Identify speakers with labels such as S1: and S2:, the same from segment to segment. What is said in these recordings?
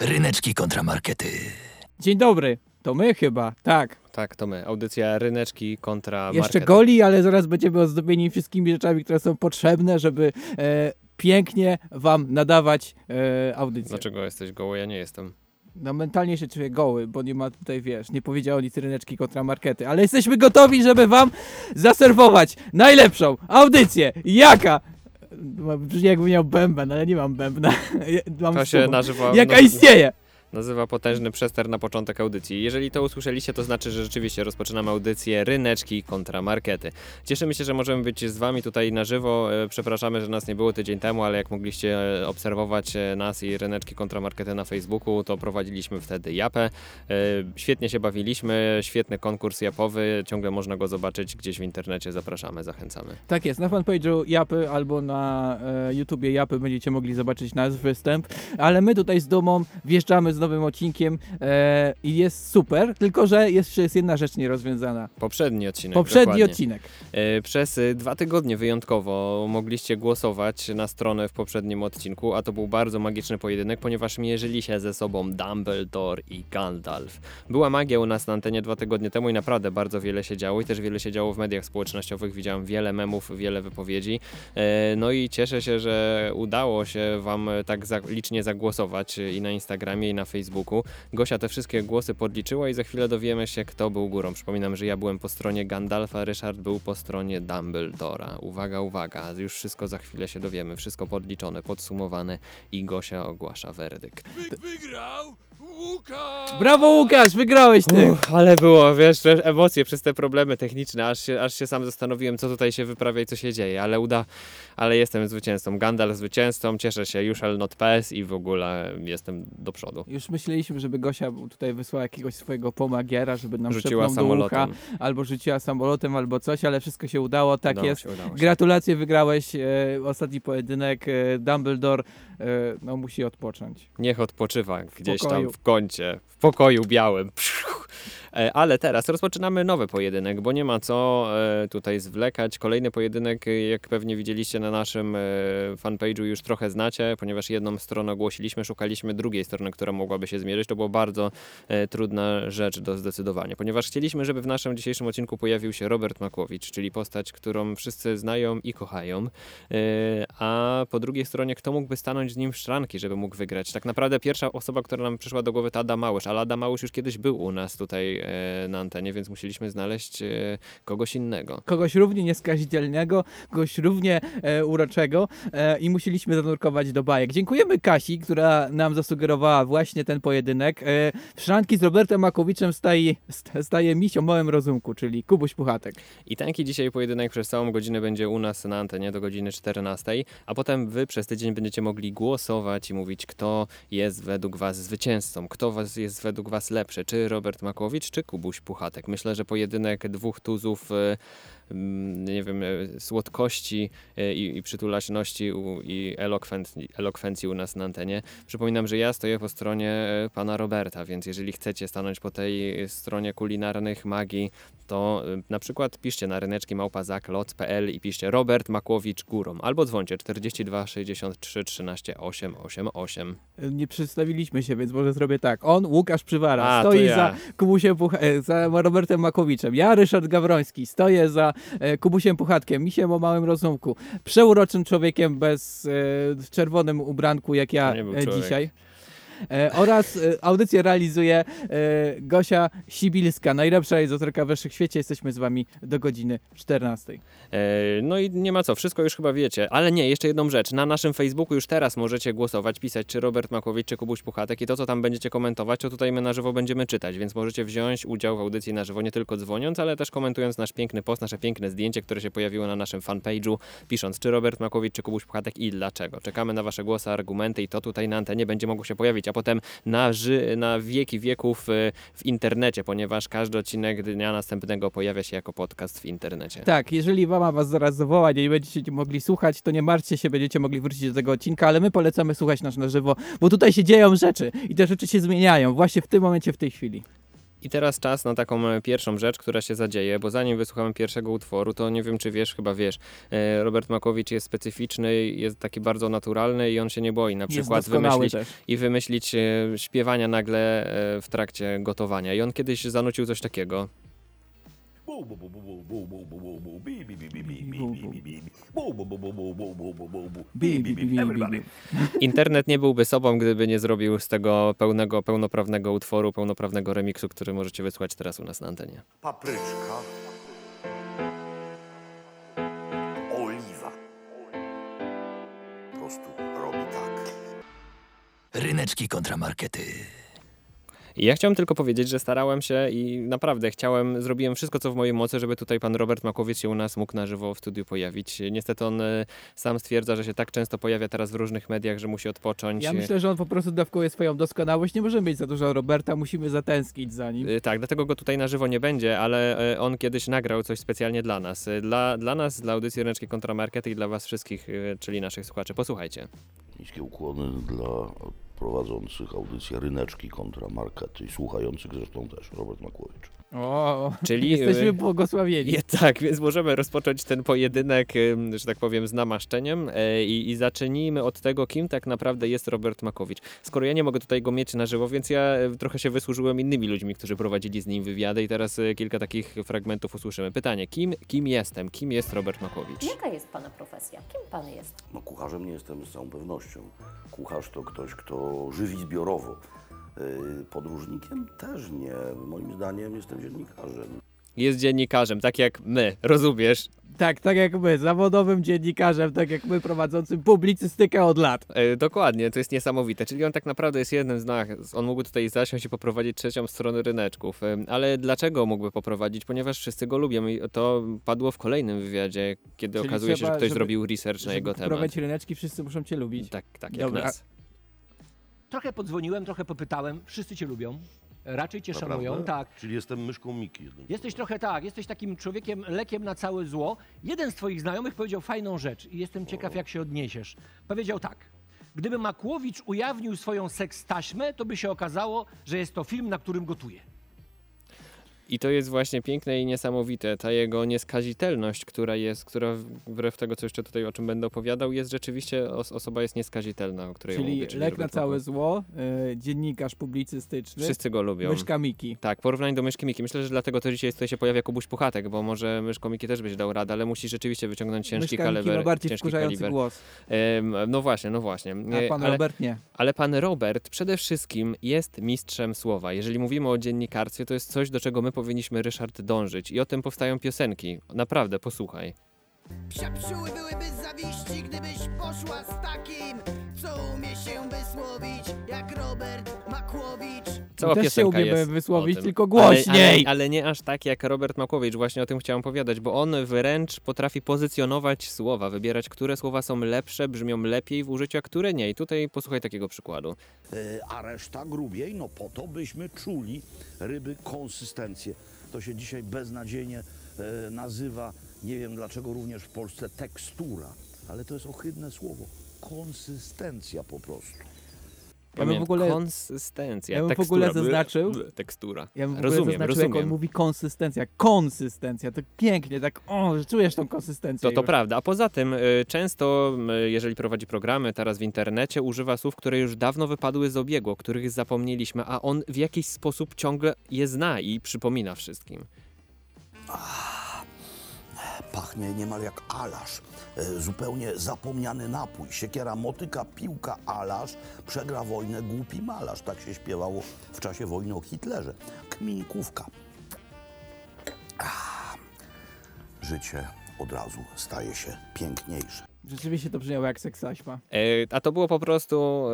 S1: Ryneczki kontramarkety.
S2: Dzień dobry, to my chyba, tak.
S3: Tak, to my. Audycja Ryneczki kontra
S2: Jeszcze
S3: market.
S2: goli, ale zaraz będziemy ozdobieni wszystkimi rzeczami, które są potrzebne, żeby e, pięknie wam nadawać e, audycję.
S3: Dlaczego jesteś goły? Ja nie jestem.
S2: No mentalnie się czuję goły, bo nie ma tutaj, wiesz, nie powiedziało nic ryneczki kontra markety, ale jesteśmy gotowi, żeby wam zaserwować najlepszą audycję. Jaka? Brzmi jakbym miał bęben, ale nie mam bębna. mam
S3: się
S2: sumo.
S3: nazywa,
S2: Jaka
S3: no,
S2: istnieje?
S3: Nazywa potężny przester na początek audycji. Jeżeli to usłyszeliście, to znaczy, że rzeczywiście rozpoczynamy audycję Ryneczki kontra markety. Cieszymy się, że możemy być z wami tutaj na żywo. E, Przepraszamy, że nas nie było tydzień temu, ale jak mogliście e, obserwować e, nas i Ryneczki kontra markety na Facebooku, to prowadziliśmy wtedy japę. Świetnie się bawiliśmy, świetny konkurs japowy, ciągle można go zobaczyć gdzieś w internecie. Zapraszamy, zachęcamy.
S2: Tak jest, na fanpage'u Japy albo na YouTubie Japy będziecie mogli zobaczyć nasz występ, ale my tutaj z Dumą wjeżdżamy z nowym odcinkiem e, i jest super, tylko że jeszcze jest jedna rzecz nierozwiązana.
S3: Poprzedni odcinek.
S2: Poprzedni
S3: dokładnie.
S2: odcinek.
S3: E, Przez e, dwa tygodnie wyjątkowo mogliście głosować na stronę w poprzednim odcinku, a to był bardzo magiczny pojedynek, ponieważ mierzyli się ze sobą Dumbledore i Gandalf. Była magia u nas na antenie dwa tygodnie temu i naprawdę bardzo wiele się działo i też wiele się działo w mediach społecznościowych. Widziałem wiele memów, wiele wypowiedzi. E, No i cieszę się, że udało się Wam tak za- licznie zagłosować i na Instagramie, i na Facebooku. Gosia te wszystkie głosy podliczyła i za chwilę dowiemy się, kto był górą. Przypominam, że ja byłem po stronie Gandalfa, Ryszard był po stronie Dumbledora. Uwaga, uwaga, już wszystko za chwilę się dowiemy. Wszystko podliczone, podsumowane i Gosia ogłasza werdykt.
S1: Wygrał Łukasz!
S2: Brawo Łukasz, wygrałeś ty!
S3: Uff, ale było, wiesz, że emocje przez te problemy techniczne, aż się, aż się sam zastanowiłem, co tutaj się wyprawia i co się dzieje, ale uda, ale jestem zwycięzcą. Gandalf zwycięzcą, cieszę się, już shall not pass i w ogóle jestem do przodu.
S2: Już myśleliśmy, żeby Gosia tutaj wysłała jakiegoś swojego pomagiera, żeby nam
S3: Rzuciła
S2: szepnął do ucha,
S3: samolotem.
S2: albo rzuciła samolotem, albo coś, ale wszystko się udało, tak
S3: Udało
S2: jest.
S3: Się, udało się.
S2: Gratulacje, wygrałeś e, ostatni pojedynek. E, Dumbledore e, no, musi odpocząć.
S3: Niech odpoczywa gdzieś
S2: pokoju.
S3: tam w kącie, w pokoju białym. Ale teraz rozpoczynamy nowy pojedynek, bo nie ma co e, tutaj zwlekać. Kolejny pojedynek, e, jak pewnie widzieliście na naszym e, fanpage'u, już trochę znacie, ponieważ jedną stronę ogłosiliśmy, szukaliśmy drugiej strony, która mogłaby się zmierzyć. To była bardzo e, trudna rzecz do zdecydowania, ponieważ chcieliśmy, żeby w naszym dzisiejszym odcinku pojawił się Robert Makłowicz, czyli postać, którą wszyscy znają i kochają. E, A po drugiej stronie, kto mógłby stanąć z nim w szranki, żeby mógł wygrać? Tak naprawdę pierwsza osoba, która nam przyszła do głowy, to Adam Małysz, ale Adam Małysz już kiedyś był u nas tutaj e, na antenie, więc musieliśmy znaleźć e, kogoś innego.
S2: Kogoś równie nieskazitelnego, kogoś równie e, uroczego i musieliśmy zanurkować do bajek. Dziękujemy Kasi, która nam zasugerowała właśnie ten pojedynek. Szranki z Robertem Makowiczem staje, st- staje miś o małym rozumku, czyli Kubuś Puchatek.
S3: I taki dzisiaj pojedynek przez całą godzinę będzie u nas na antenie do godziny 14, a potem wy przez tydzień będziecie mogli głosować i mówić, kto jest według was zwycięzcą, kto was jest według was lepszy, czy Robert Makłowicz, czy Kubuś Puchatek. Myślę, że pojedynek dwóch tuzów mm, nie wiem, e, słodkości e, i, i przytulaśności u, i elokwencji, elokwencji u nas na antenie. Przypominam, że ja stoję po stronie e, pana Roberta, więc jeżeli chcecie stanąć po tej stronie kulinarnych magii, to na przykład piszcie na ryneczki małpazak.lot.pl i piszcie Robert Makłowicz górą albo dzwońcie 42 63 13 888.
S2: E, Nie przedstawiliśmy się, więc może zrobię tak. On, Łukasz Przywara,
S3: A, to
S2: stoi
S3: ja.
S2: za Kubusiem Puch- za Robertem Makowiczem. Ja, Ryszard Gawroński, stoję za Kubusiem Puchatkiem, misiem o małym rozumku. Przeuroczym człowiekiem bez e, w czerwonym ubranku, jak ja e, dzisiaj. E, oraz e, audycję realizuje e, Gosia Sibilska, najlepsza realizatorka we wszechświecie. Jesteśmy z wami do godziny 14.
S3: E, No i nie ma co, wszystko już chyba wiecie. Ale nie, jeszcze jedną rzecz. Na naszym Facebooku już teraz możecie głosować, pisać czy Robert Makłowicz, czy Kubuś Puchatek i to, co tam będziecie komentować, to tutaj my na żywo będziemy czytać, więc możecie wziąć udział w audycji na żywo, nie tylko dzwoniąc, ale też komentując nasz piękny post, nasze piękne zdjęcie, które się pojawiło na naszym fanpage'u, pisząc czy Robert Makłowicz, czy Kubuś Puchatek i dlaczego. Czekamy na wasze głosy, argumenty i to tutaj na antenie będzie mogło się pojawić, a potem na, ży- na wieki wieków y, w internecie, ponieważ każdy odcinek dnia następnego pojawia się jako podcast w internecie.
S2: Tak, jeżeli mama was zaraz zawoła nie będziecie mogli słuchać, to nie martwcie się, będziecie mogli wrócić do tego odcinka, ale my polecamy słuchać nas na żywo, bo tutaj się dzieją rzeczy i te rzeczy się zmieniają właśnie w tym momencie, w tej chwili.
S3: I teraz czas na taką e, pierwszą rzecz, która się zadzieje, bo zanim wysłuchamy pierwszego utworu, to nie wiem, czy wiesz, chyba wiesz, e, Robert Makowicz jest specyficzny, jest taki bardzo naturalny i on się nie boi na przykład wymyślić
S2: też.
S3: i wymyślić e, śpiewania nagle w trakcie gotowania. I on kiedyś zanucił coś takiego. Internet nie byłby sobą, gdyby nie zrobił z tego pełnego, pełnoprawnego utworu, pełnoprawnego remiksu, który możecie wysłuchać teraz u nas na antenie.
S4: papryczka, oliwa. Po prostu robi tak.
S1: Ryneczki kontramarkety.
S3: I ja chciałem tylko powiedzieć, że starałem się i naprawdę chciałem, zrobiłem wszystko, co w mojej mocy, żeby tutaj pan Robert Makowicz się u nas mógł na żywo w studiu pojawić. Niestety on e, sam stwierdza, że się tak często pojawia teraz w różnych mediach, że musi odpocząć.
S2: Ja myślę, że on po prostu dawkuje swoją doskonałość. Nie możemy mieć za dużo Roberta, musimy zatęsknić za nim.
S3: Y, Tak, dlatego go tutaj na żywo nie będzie, ale on kiedyś nagrał coś specjalnie dla nas. Y, Dla, dla nas, dla audycji Ryneczki Kontramarkety i dla was wszystkich, y, czyli naszych słuchaczy. Posłuchajcie.
S4: Niskie ukłony dla prowadzących audycję Ryneczki kontra Markety i słuchających zresztą też, Robert Makłowicz.
S2: O,
S3: Czyli,
S2: jesteśmy
S3: y,
S2: błogosławieni.
S3: Je, tak, więc możemy rozpocząć ten pojedynek, że tak powiem, z namaszczeniem e, i, i zacznijmy od tego, kim tak naprawdę jest Robert Makowicz. Skoro ja nie mogę tutaj go mieć na żywo, więc ja e, trochę się wysłużyłem innymi ludźmi, którzy prowadzili z nim wywiady i teraz e, kilka takich fragmentów usłyszymy. Pytanie, kim, kim jestem? Kim jest Robert Makowicz?
S5: Jaka jest Pana profesja? Kim Pan jest?
S4: No kucharzem nie jestem z całą pewnością. Kucharz to ktoś, kto żywi zbiorowo. Yy, Podróżnikiem też nie. Moim zdaniem jestem dziennikarzem.
S3: Jest dziennikarzem, tak jak my, rozumiesz?
S2: Tak, tak jak my, zawodowym dziennikarzem, tak jak my prowadzącym publicystykę od lat.
S3: E, dokładnie, to jest niesamowite. Czyli on tak naprawdę jest jednym z nas. On mógłby tutaj zasiąść i poprowadzić trzecią stronę ryneczków. E, ale dlaczego mógłby poprowadzić? Ponieważ wszyscy go lubią i to padło w kolejnym wywiadzie, kiedy
S2: Czyli
S3: okazuje się,
S2: trzeba,
S3: że ktoś
S2: żeby-
S3: zrobił research na jego temat.
S2: prowadzić ryneczki, wszyscy muszą cię lubić.
S3: Tak, tak, jak
S2: Dobra.
S3: nas.
S6: Trochę podzwoniłem, trochę popytałem. Wszyscy cię lubią. Raczej cię
S4: Naprawdę?
S6: szanują. Tak.
S4: Czyli jestem myszką Miki. jednym
S6: Jesteś trochę tak, jesteś takim człowiekiem lekiem na całe zło. Jeden z twoich znajomych powiedział fajną rzecz i jestem ciekaw, jak się odniesiesz. Powiedział tak. Gdyby Makłowicz ujawnił swoją seks taśmę, to by się okazało, że jest to film, na którym gotuje.
S3: I to jest właśnie piękne i niesamowite. Ta jego nieskazitelność, która jest, która wbrew tego, co jeszcze tutaj o czym będę opowiadał, jest rzeczywiście, os osoba jest nieskazitelna, o której
S2: Czyli
S3: mówię. czyli
S2: lek na całe zło, y, dziennikarz publicystyczny,
S3: Wszyscy go lubią.
S2: myszka Miki.
S3: Tak, porównanie do myszki Miki. Myślę, że dlatego to dzisiaj tutaj się pojawia Kubuś Puchatek, bo może myszko Miki też byś dał radę, ale musi rzeczywiście wyciągnąć ciężki
S2: myszka
S3: kaliber.
S2: ma bardziej
S3: ciężki
S2: wkurzający
S3: kaliber.
S2: głos,
S3: no właśnie, no właśnie.
S2: a pan
S3: ale,
S2: Robert nie.
S3: ale pan Robert przede wszystkim jest mistrzem słowa. Jeżeli mówimy o dziennikarstwie, to jest coś, do czego my powinniśmy, Ryszard, dążyć. I o tym powstają piosenki. Naprawdę, posłuchaj.
S7: Psia psiuły byłyby zawiści, gdybyś poszła z takim, co umie się wysłowić, jak Robert Makłowicz.
S3: Cała
S2: Też się umiemy
S3: jest
S2: wysłowić,
S3: o tym.
S2: tylko głośniej.
S3: Ale, ale, ale nie aż tak jak Robert Makłowicz. Właśnie o tym chciałem opowiadać, bo on wręcz potrafi pozycjonować słowa, wybierać, które słowa są lepsze, brzmią lepiej w użyciu, a które nie. I tutaj posłuchaj takiego przykładu.
S8: E, a reszta grubiej, no po to byśmy czuli ryby konsystencję. To się dzisiaj beznadziejnie e, nazywa, nie wiem dlaczego również w Polsce tekstura, ale to jest ohydne słowo. Konsystencja po prostu.
S2: Ja bym w ogóle-
S3: Konsystencja.
S2: ja bym w ogóle zaznaczył-
S3: Tekstura.
S2: Ja bym w ogóle
S3: rozumiem,
S2: zaznaczył,
S3: rozumiem.
S2: jak on mówi konsystencja. Konsystencja, to pięknie, tak o, że czujesz tą konsystencję
S3: To, to
S2: już.
S3: prawda. A poza tym y, często, y, jeżeli prowadzi programy teraz w internecie, używa słów, które już dawno wypadły z obiegu, o których zapomnieliśmy, a on w jakiś sposób ciągle je zna i przypomina wszystkim.
S8: Pachnie niemal jak alasz. E, zupełnie zapomniany napój. Siekiera motyka, piłka alasz, przegra wojnę głupi malarz. Tak się śpiewało w czasie wojny o Hitlerze. Kminkówka. Ah, życie od razu staje się piękniejsze.
S2: Rzeczywiście to brzmiało jak seksaśma.
S3: E, A to było po prostu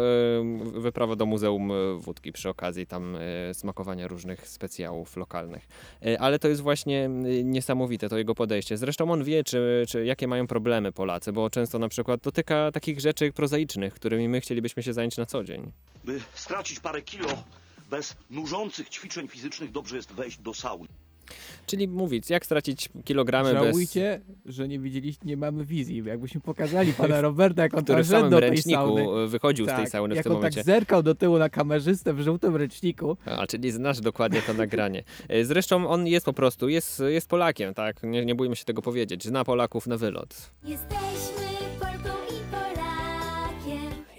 S3: e, wyprawa do Muzeum Wódki przy okazji tam e, smakowania różnych specjałów lokalnych. E, Ale to jest właśnie niesamowite, to jego podejście. Zresztą on wie, czy, czy jakie mają problemy Polacy, bo często na przykład dotyka takich rzeczy prozaicznych, którymi my chcielibyśmy się zająć na co dzień.
S9: By stracić parę kilo bez nużących ćwiczeń fizycznych, dobrze jest wejść do sauny.
S3: Czyli mówić, jak stracić kilogramy bez...
S2: Żałujcie, że nie widzieliście, nie mamy wizji. Jakbyśmy pokazali pana Roberta, jak on
S3: który
S2: tam szedł do tej sauny.
S3: wychodził z tej
S2: Tak,
S3: sauny w
S2: jak
S3: tym
S2: on
S3: momencie.
S2: tak zerkał do tyłu na kamerzystę w żółtym ręczniku.
S3: A, czyli znasz dokładnie to nagranie. E, Zresztą on jest po prostu, jest, jest Polakiem, tak? Nie, nie bójmy się tego powiedzieć. Zna Polaków na wylot.
S9: Jesteśmy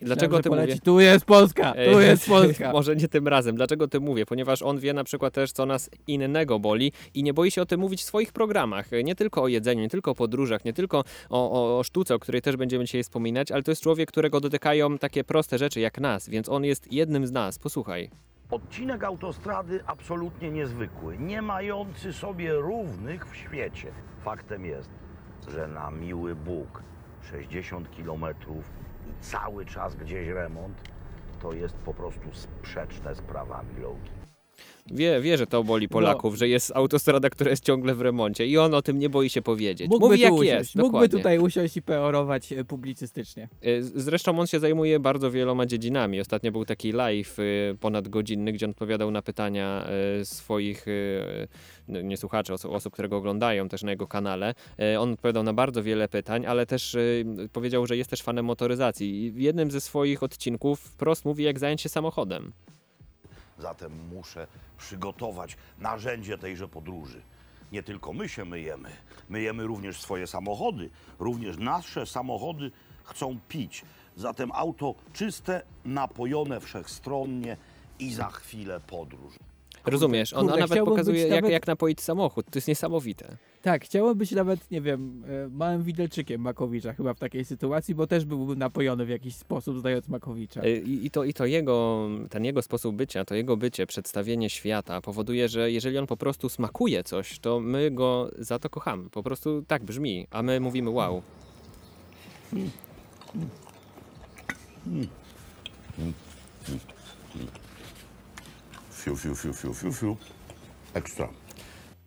S3: Dlaczego ty
S2: poleci,
S3: mówię?
S2: Tu jest Polska, tu
S3: Ej,
S2: jest Polska.
S3: Może nie tym razem. Dlaczego ty mówię? Ponieważ on wie na przykład też, co nas innego boli i nie boi się o tym mówić w swoich programach. Nie tylko o jedzeniu, nie tylko o podróżach, nie tylko o, o, o sztuce, o której też będziemy dzisiaj wspominać, ale to jest człowiek, którego dotykają takie proste rzeczy jak nas, więc on jest jednym z nas. Posłuchaj.
S8: Odcinek autostrady absolutnie niezwykły, nie mający sobie równych w świecie. Faktem jest, że na miły Bóg 60 kilometrów i cały czas gdzieś remont, to jest po prostu sprzeczne z prawami logiki.
S3: Wie, wie, że to boli Polaków, że jest autostrada, która jest ciągle w remoncie i on o tym nie boi się powiedzieć.
S2: Mógłby
S3: Mówi
S2: tu
S3: jak
S2: usiąść,
S3: jest,
S2: mógłby
S3: dokładnie.
S2: tutaj usiąść i peorować e, publicystycznie.
S3: Y, Zresztą on się zajmuje bardzo wieloma dziedzinami. Ostatnio był taki live y, ponadgodzinny, gdzie on odpowiadał na pytania swoich no, nie słuchaczy, osób, które go oglądają też na jego kanale. On odpowiadał na bardzo wiele pytań, ale też powiedział, że jest też fanem motoryzacji. I w jednym ze swoich odcinków wprost mówi, jak zająć się samochodem.
S8: Zatem muszę przygotować narzędzie tejże podróży. Nie tylko my się myjemy, myjemy również swoje samochody. Również nasze samochody chcą pić. Zatem auto czyste, napojone wszechstronnie i za chwilę podróż.
S3: Rozumiesz? On,
S2: kurde,
S3: nawet pokazuje, jak,
S2: nawet-
S3: jak napoić samochód. To jest niesamowite.
S2: Tak, chciałem być nawet, nie wiem, e, małym widelczykiem Makowicza chyba w takiej sytuacji, bo też byłbym napojony w jakiś sposób, zdając Makowicza.
S3: Y, I, i, to, I to jego, ten jego sposób bycia, to jego bycie, przedstawienie świata powoduje, że jeżeli on po prostu smakuje coś, to my go za to kochamy. Po prostu tak brzmi, a my mówimy wow.
S8: Fiu, fiu, fiu, fiu, fiu, fiu. Ekstra.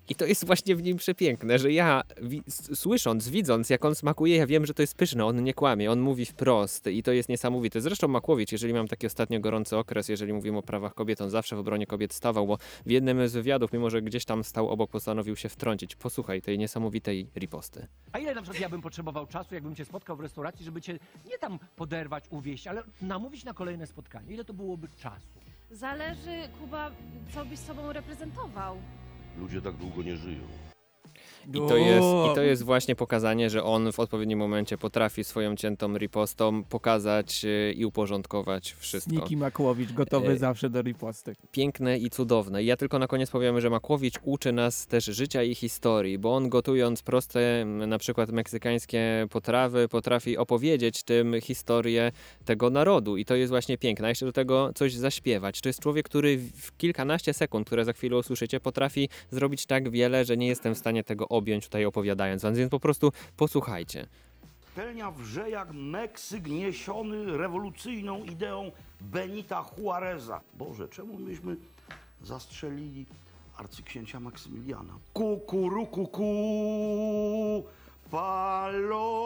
S3: I to jest właśnie w nim przepiękne, że ja wi- słysząc, widząc jak on smakuje, ja wiem, że to jest pyszne, on nie kłamie, on mówi wprost i to jest niesamowite. Zresztą Makłowicz, jeżeli mam taki ostatnio gorący okres, jeżeli mówimy o prawach kobiet, on zawsze w obronie kobiet stawał, bo w jednym z wywiadów, mimo że gdzieś tam stał obok, postanowił się wtrącić. Posłuchaj tej niesamowitej riposty.
S6: A ile na przykład ja bym potrzebował czasu, jakbym cię spotkał w restauracji, żeby cię nie tam poderwać, uwieść, ale namówić na kolejne spotkanie? Ile to byłoby czasu?
S10: Zależy, Kuba, co byś sobą reprezentował.
S4: Ludzie tak długo nie żyją.
S3: I to, jest! I to jest właśnie pokazanie, że on w odpowiednim momencie potrafi swoją ciętą ripostą pokazać y, i uporządkować wszystko.
S2: Niki Makłowicz, gotowy
S3: E,
S2: zawsze do riposty.
S3: piękne i cudowne. I ja tylko na koniec powiem, że Makłowicz uczy nas też życia i historii, bo on gotując proste na przykład meksykańskie potrawy potrafi opowiedzieć tym historię tego narodu i to jest właśnie piękne. A jeszcze do tego coś zaśpiewać. To jest człowiek, który w kilkanaście sekund, które za chwilę usłyszycie, potrafi zrobić tak wiele, że nie jestem w stanie tego objąć tutaj opowiadając, więc po prostu posłuchajcie.
S8: Pełnia wrze jak Meksyk niesiony rewolucyjną ideą Benita Juareza. Boże, czemu myśmy zastrzelili arcyksięcia Maksymiliana? Kukurukuku, paloma.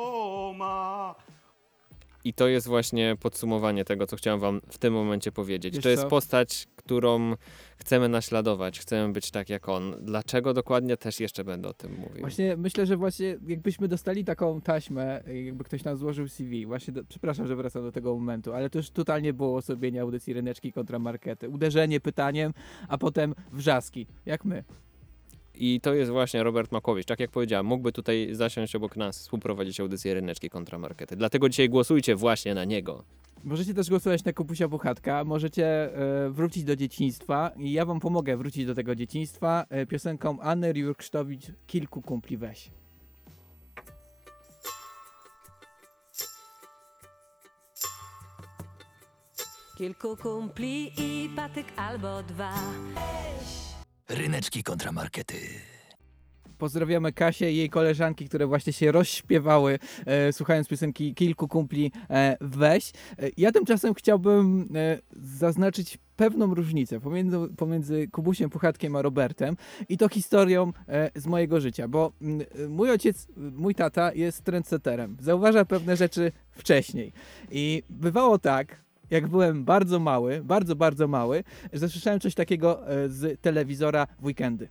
S3: I to jest właśnie podsumowanie tego, co chciałem wam w tym momencie powiedzieć.
S2: Wiesz
S3: to jest
S2: co?
S3: postać, którą chcemy naśladować, chcemy być tak jak on. Dlaczego dokładnie też jeszcze będę o tym mówił.
S2: Właśnie myślę, że właśnie jakbyśmy dostali taką taśmę, jakby ktoś nam złożył CV, właśnie, do, przepraszam, że wracam do tego momentu, ale to już totalnie było osobienie audycji Ryneczki kontra Markety. Uderzenie pytaniem, a potem wrzaski, jak my.
S3: I to jest właśnie Robert Makowicz. Tak jak powiedziałem, mógłby tutaj zasiąść obok nas, współprowadzić audycję Ryneczki kontra Markety. Dlatego dzisiaj głosujcie właśnie na niego.
S2: Możecie też głosować na Kupusia Buchatka, możecie e, wrócić do dzieciństwa i ja wam pomogę wrócić do tego dzieciństwa e, piosenką Anny Jurksztowicz Kilku kumpli weź.
S9: Kilku kumpli i patyk albo dwa.
S1: Ryneczki kontramarkety.
S2: Pozdrawiamy Kasię i jej koleżanki, które właśnie się rozśpiewały, e, słuchając piosenki Kilku kumpli e, weź. E, ja tymczasem chciałbym e, zaznaczyć pewną różnicę pomiędzy, pomiędzy Kubusiem Puchatkiem a Robertem i to historią e, z mojego życia, bo mm, e, mój ojciec, mój tata jest trendsetterem. Zauważa pewne rzeczy wcześniej i bywało tak, jak byłem bardzo mały, bardzo, bardzo mały, że słyszałem coś takiego e, z telewizora w weekendy.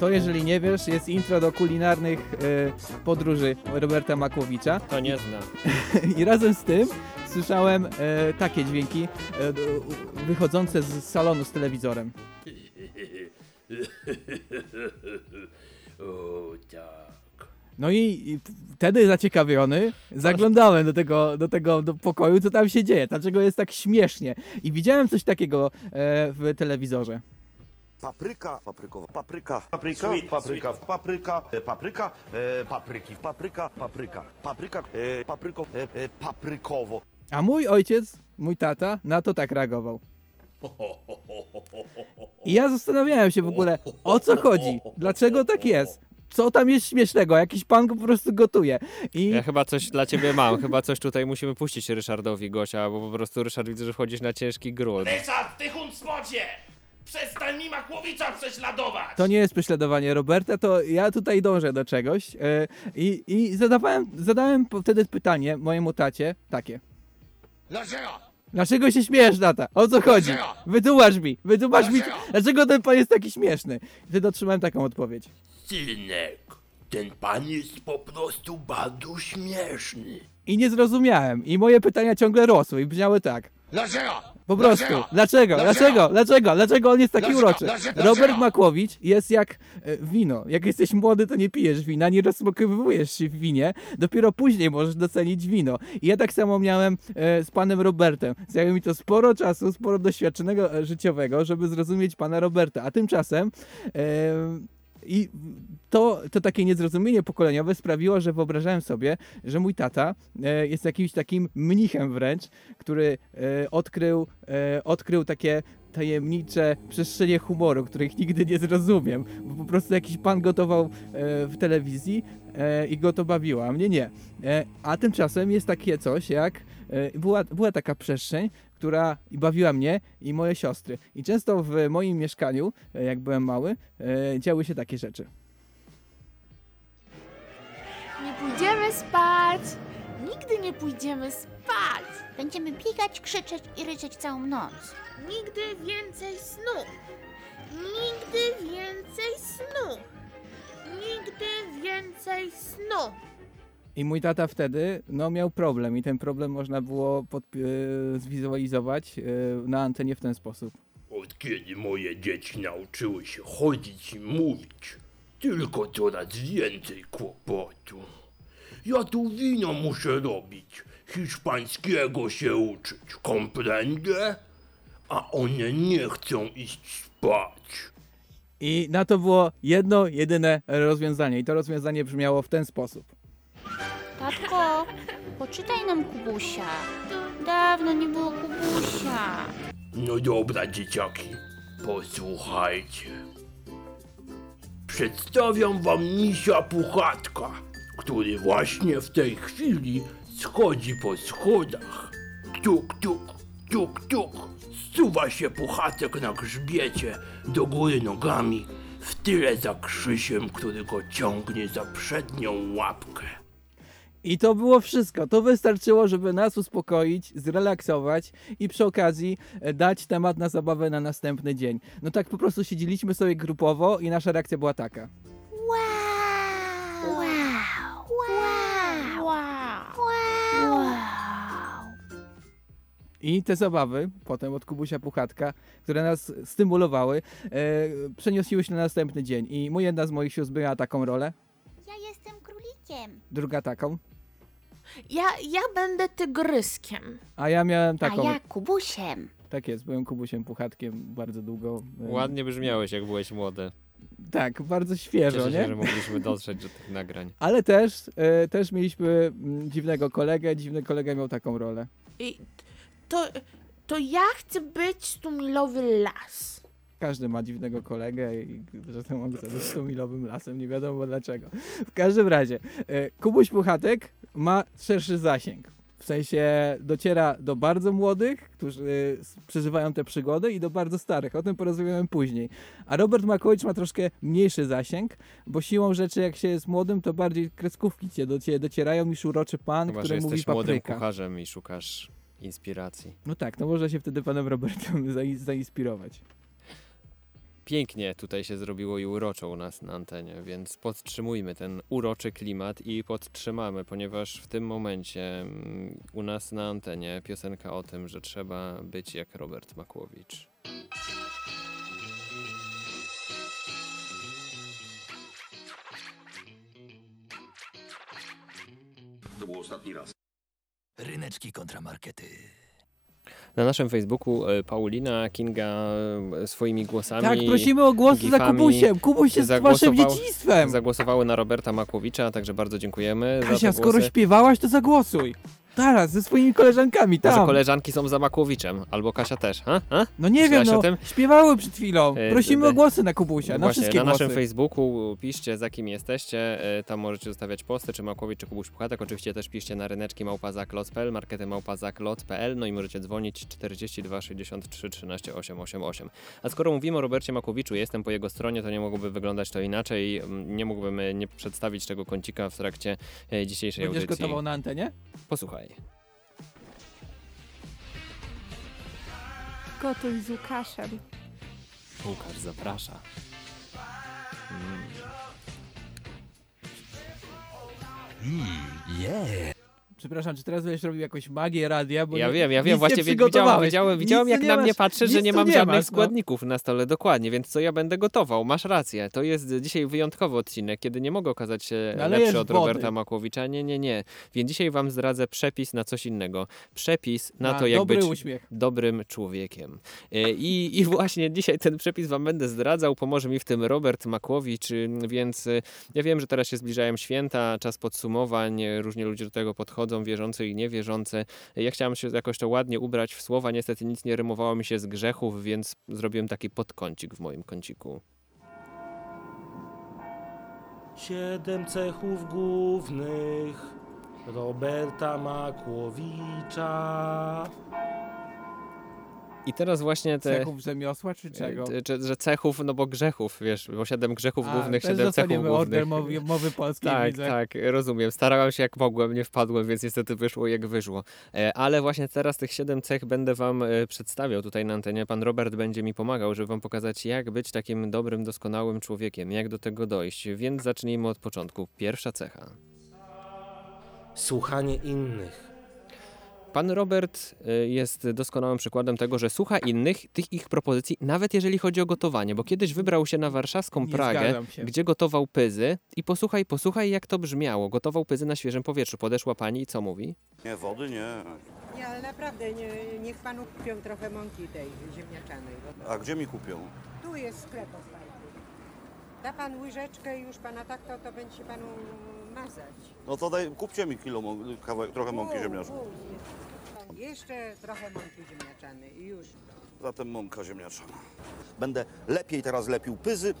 S2: To jeżeli nie wiesz, jest intro do kulinarnych e, podróży Roberta Makłowicza.
S3: To nie znam.
S2: I razem z tym słyszałem e, takie dźwięki d- wychodzące z salonu z telewizorem.
S11: O tak.
S2: No i, wtedy zaciekawiony zaglądałem do tego, do tego do pokoju, co tam się dzieje, dlaczego jest tak śmiesznie. I widziałem coś takiego e, w telewizorze.
S8: Papryka, paprykowa, papryka, papryka, papryka, papryka, e, papryka, e, papryki, papryka, papryka, papryka, e, papryko, e, e, paprykowo.
S2: A mój ojciec, mój tata, na to tak reagował. I ja zastanawiałem się w ogóle, o co chodzi, dlaczego tak jest, co tam jest śmiesznego, jakiś pan go po prostu gotuje. I
S3: Ja chyba coś dla ciebie mam, chyba coś tutaj musimy puścić Ryszardowi Gosia, bo po prostu Ryszard widzę, że wchodzisz na ciężki grunt.
S11: Ryszard, ty huncmocie! Przestań mi Makłowicza prześladować!
S2: to nie jest prześladowanie Roberta, to ja tutaj dążę do czegoś. e, I, i zadawałem, zadałem wtedy pytanie mojemu tacie, takie.
S11: Dlaczego?
S2: Dlaczego się śmiejesz, tata? O co chodzi? Wytłumacz mi, wytłumacz mi,
S11: Dlaczego?
S2: dlaczego ten pan jest taki śmieszny? I wtedy otrzymałem taką odpowiedź.
S11: Synek, ten pan jest po prostu bardzo śmieszny.
S2: I nie zrozumiałem. I moje pytania ciągle rosły i brzmiały tak.
S11: Dlaczego?
S2: Po prostu. Dlaczego? Dlaczego? Dlaczego? Dlaczego on jest taki
S11: Dlaczego?
S2: uroczy?
S11: Dlaczego?
S2: Robert
S11: Dlaczego?
S2: Makłowicz jest jak e, wino. Jak jesteś młody, to nie pijesz wina, nie rozsmakowujesz się w winie. Dopiero później możesz docenić wino. I ja tak samo miałem e, z panem Robertem. Zajęło mi to sporo czasu, sporo doświadczonego e, życiowego, żeby zrozumieć pana Roberta. A tymczasem e, i to, to takie niezrozumienie pokoleniowe sprawiło, że wyobrażałem sobie, że mój tata e, jest jakimś takim mnichem wręcz, który e, odkrył, e, odkrył takie tajemnicze przestrzenie humoru, których nigdy nie zrozumiem. Bo po prostu jakiś pan gotował w telewizji i go to bawiło, a mnie nie. A tymczasem jest takie coś jak, była, była taka przestrzeń, która i bawiła mnie i moje siostry. I często w moim mieszkaniu, e, jak byłem mały, e, działy się takie rzeczy.
S10: Nie pójdziemy spać! Nigdy nie pójdziemy spać!
S12: Będziemy biegać, krzyczeć i ryczeć całą noc.
S10: Nigdy więcej snu! Nigdy więcej snu! Nigdy więcej snu!
S2: I mój tata wtedy no, miał problem i ten problem można było podp- e, zwizualizować e, na antenie w ten sposób.
S11: Od kiedy moje dzieci nauczyły się chodzić i mówić, tylko coraz więcej kłopotu. Ja tu wino muszę robić, hiszpańskiego się uczyć, komprendę? A one nie chcą iść spać.
S2: I na to było jedno, jedyne rozwiązanie. I to rozwiązanie brzmiało w ten sposób.
S12: Tatko, poczytaj nam Kubusia. Dawno nie było Kubusia.
S11: No dobra, dzieciaki, posłuchajcie. Przedstawiam wam misia Puchatka, który właśnie w tej chwili schodzi po schodach. Tuk, tuk, tuk, tuk. Zsuwa się Puchatek na grzbiecie do góry nogami, w tyle za Krzysiem, który go ciągnie za przednią łapkę.
S2: I to było wszystko. To wystarczyło, żeby nas uspokoić, zrelaksować i przy okazji e, dać temat na zabawę na następny dzień. No tak po prostu siedzieliśmy sobie grupowo i nasza reakcja była taka.
S12: Wow! Wow! Wow! Wow!
S2: I te zabawy, potem od Kubusia Puchatka, które nas stymulowały, e, przeniosły się na następny dzień. I mój jedna z moich sióstr była taką rolę,
S12: Ja jestem królikiem.
S2: druga taką,
S10: Ja, ja będę tygryskiem.
S2: a ja miałem
S12: A
S2: taką.
S12: ja Kubusiem.
S2: Tak jest, byłem Kubusiem Puchatkiem bardzo długo. e,
S3: Ładnie brzmiałeś, jak byłeś młody.
S2: Tak, bardzo świeżo,
S3: Cieszę
S2: nie?
S3: się, że mogliśmy dotrzeć do tych nagrań.
S2: Ale też, e, też mieliśmy mm, dziwnego kolegę, dziwny kolega miał taką rolę.
S10: I to, to ja chcę być stumilowy las.
S2: Każdy ma dziwnego kolegę i zatem on być stumilowym lasem, nie wiadomo dlaczego. W każdym razie, e, Kubuś Puchatek ma szerszy zasięg. W sensie dociera do bardzo młodych, którzy przeżywają te przygody i do bardzo starych. O tym porozmawiamy później. A Robert Makowicz ma troszkę mniejszy zasięg, bo siłą rzeczy jak się jest młodym, to bardziej kreskówki cię do ciebie docierają niż uroczy pan,
S3: Chyba, że
S2: który mówi
S3: jesteś młodym
S2: papryka.
S3: kucharzem i szukasz inspiracji.
S2: No tak, no można się wtedy panem Robertem zai- zainspirować.
S3: Pięknie tutaj się zrobiło i uroczo u nas na antenie, więc podtrzymujmy ten uroczy klimat i podtrzymamy, ponieważ w tym momencie mm, u nas na antenie piosenka o tym, że trzeba być jak Robert Makłowicz.
S4: To był ostatni raz.
S1: Ryneczki kontramarkety.
S3: Na naszym Facebooku e, Paulina Kinga e, swoimi głosami.
S2: Tak, prosimy o głosy za Kubusiem. Kubuś jest waszym dzieciństwem.
S3: Zagłosowały na Roberta Makłowicza, także bardzo dziękujemy za
S2: Kasia, skoro śpiewałaś, to zagłosuj. Teraz, ze swoimi koleżankami,
S3: Może
S2: tam.
S3: koleżanki są za Makłowiczem, albo Kasia też, ha? ha?
S2: No nie wiem, no,
S3: o tym?
S2: śpiewały przed chwilą.
S3: E,
S2: Prosimy
S3: d-
S2: o głosy na Kubusia, na
S3: Właśnie,
S2: wszystkie
S3: na
S2: głosy.
S3: naszym Facebooku piszcie za kim jesteście, e, tam możecie zostawiać posty, czy Makłowicz, czy Kubuś Puchatek, oczywiście też piszcie na ryneczki małpazaklot.pl, markety małpazaklot.pl, no i możecie dzwonić 42 63 13 888. A skoro mówimy o Robercie Makłowiczu, jestem po jego stronie, to nie mogłoby wyglądać to inaczej, mm, nie mógłbym e, nie przedstawić tego kącika w trakcie e, dzisiejszej
S2: Będziesz
S3: audycji.
S2: gotował na antenie?
S3: Posłuchaj.
S13: Gotuj z Łukaszem.
S3: Łukasz zaprasza.
S1: Yeah.
S2: Przepraszam, czy teraz będziesz robił jakąś magię radia? Bo
S3: Ja
S2: nie,
S3: wiem, ja wiem,
S2: nie
S3: właśnie wi- widziałem, widziałem, widziałem jak na
S2: nie
S3: mnie
S2: masz,
S3: patrzysz, że nie mam
S2: nie
S3: żadnych
S2: masz, no.
S3: składników na stole, dokładnie, więc co ja będę gotował, masz rację, to jest dzisiaj wyjątkowy odcinek, kiedy nie mogę okazać się
S2: Nalejesz
S3: lepszy od
S2: wody.
S3: Roberta Makłowicza, nie, nie, nie, więc dzisiaj wam zdradzę przepis na coś innego, przepis na,
S2: Na
S3: to jak być
S2: uśmiech.
S3: dobrym człowiekiem E, I, i właśnie dzisiaj ten przepis wam będę zdradzał, pomoże mi w tym Robert Makłowicz, więc y, ja wiem, że teraz się zbliżają święta, czas podsumowań, y, różnie ludzie do tego podchodzą, wierzący i niewierzący. Ja chciałem się jakoś to ładnie ubrać w słowa, niestety nic nie rymowało mi się z grzechów, więc zrobiłem taki podkącik w moim kąciku.
S14: Siedem cechów głównych Roberta Makłowicza.
S3: I teraz właśnie te...
S2: Cechów rzemiosła czy czego?
S3: e, Czy, że cechów, no bo grzechów, wiesz, bo siedem grzechów
S2: A,
S3: głównych, siedem cechów głównych.
S2: order mowy, mowy polskiej,
S3: Tak,
S2: widzę.
S3: tak, rozumiem. Starałem się jak mogłem, nie wpadłem, więc niestety wyszło jak wyszło. E, Ale właśnie teraz tych siedem cech będę wam e, przedstawiał tutaj na antenie. Pan Robert będzie mi pomagał, żeby wam pokazać, jak być takim dobrym, doskonałym człowiekiem, jak do tego dojść. Więc zacznijmy od początku. Pierwsza cecha.
S14: Słuchanie innych.
S3: Pan Robert y, jest doskonałym przykładem tego, że słucha innych, tych ich propozycji, nawet jeżeli chodzi o gotowanie, bo kiedyś wybrał się na warszawską
S2: Nie
S3: Pragę, gdzie gotował pyzy i posłuchaj, posłuchaj jak to brzmiało. Gotował pyzy na świeżym powietrzu. Podeszła pani i co mówi?
S4: Nie, wody nie.
S15: Nie, ale naprawdę, nie, niech panu kupią trochę mąki tej ziemniaczanej. Bo
S4: A gdzie mi kupią?
S15: tu jest sklep. Da pan łyżeczkę i już pana tak to, to będzie panu mazać.
S4: No to daj, kupcie mi kilo, kawałek, trochę mąki
S15: u, Jeszcze trochę mąki ziemniaczanej i już.
S4: Zatem mąka ziemniaczana. Będę lepiej teraz lepił pyzy.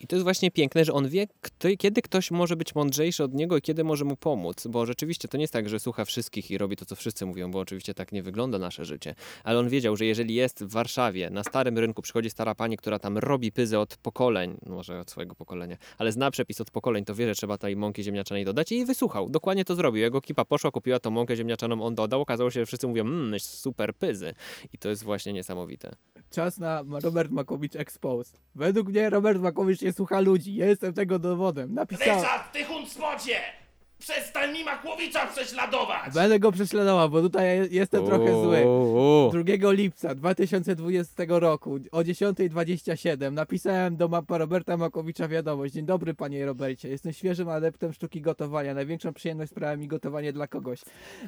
S3: I to jest właśnie piękne, że on wie, kto, kiedy ktoś może być mądrzejszy od niego i kiedy może mu pomóc, bo rzeczywiście to nie jest tak, że słucha wszystkich i robi to, co wszyscy mówią, bo oczywiście tak nie wygląda nasze życie. Ale on wiedział, że jeżeli jest w Warszawie, na starym rynku, przychodzi stara pani, która tam robi pyzy od pokoleń, no może od swojego pokolenia, ale zna przepis od pokoleń, to wie, że trzeba tej mąki ziemniaczanej dodać i wysłuchał. Dokładnie to zrobił. Jego ekipa poszła, kupiła tą mąkę ziemniaczaną, on dodał, okazało się, że wszyscy mówią, mmm, super pyzy. I to jest właśnie niesamowite.
S2: Czas na Robert Makowicz Exposed. Według mnie Robert Makowicz nie słucha ludzi. Jestem tego dowodem. Napisałem.
S11: Ryszard, ty huncpocie! Przestań mi Makłowicza prześladować!
S2: Będę go prześladował, bo tutaj jestem trochę zły.
S3: O,
S2: 2 lipca 2020 roku o 10.27 napisałem do mapa Roberta Makowicza wiadomość. Dzień dobry panie Robercie, jestem świeżym adeptem sztuki gotowania. Największą przyjemność sprawia mi gotowanie dla kogoś.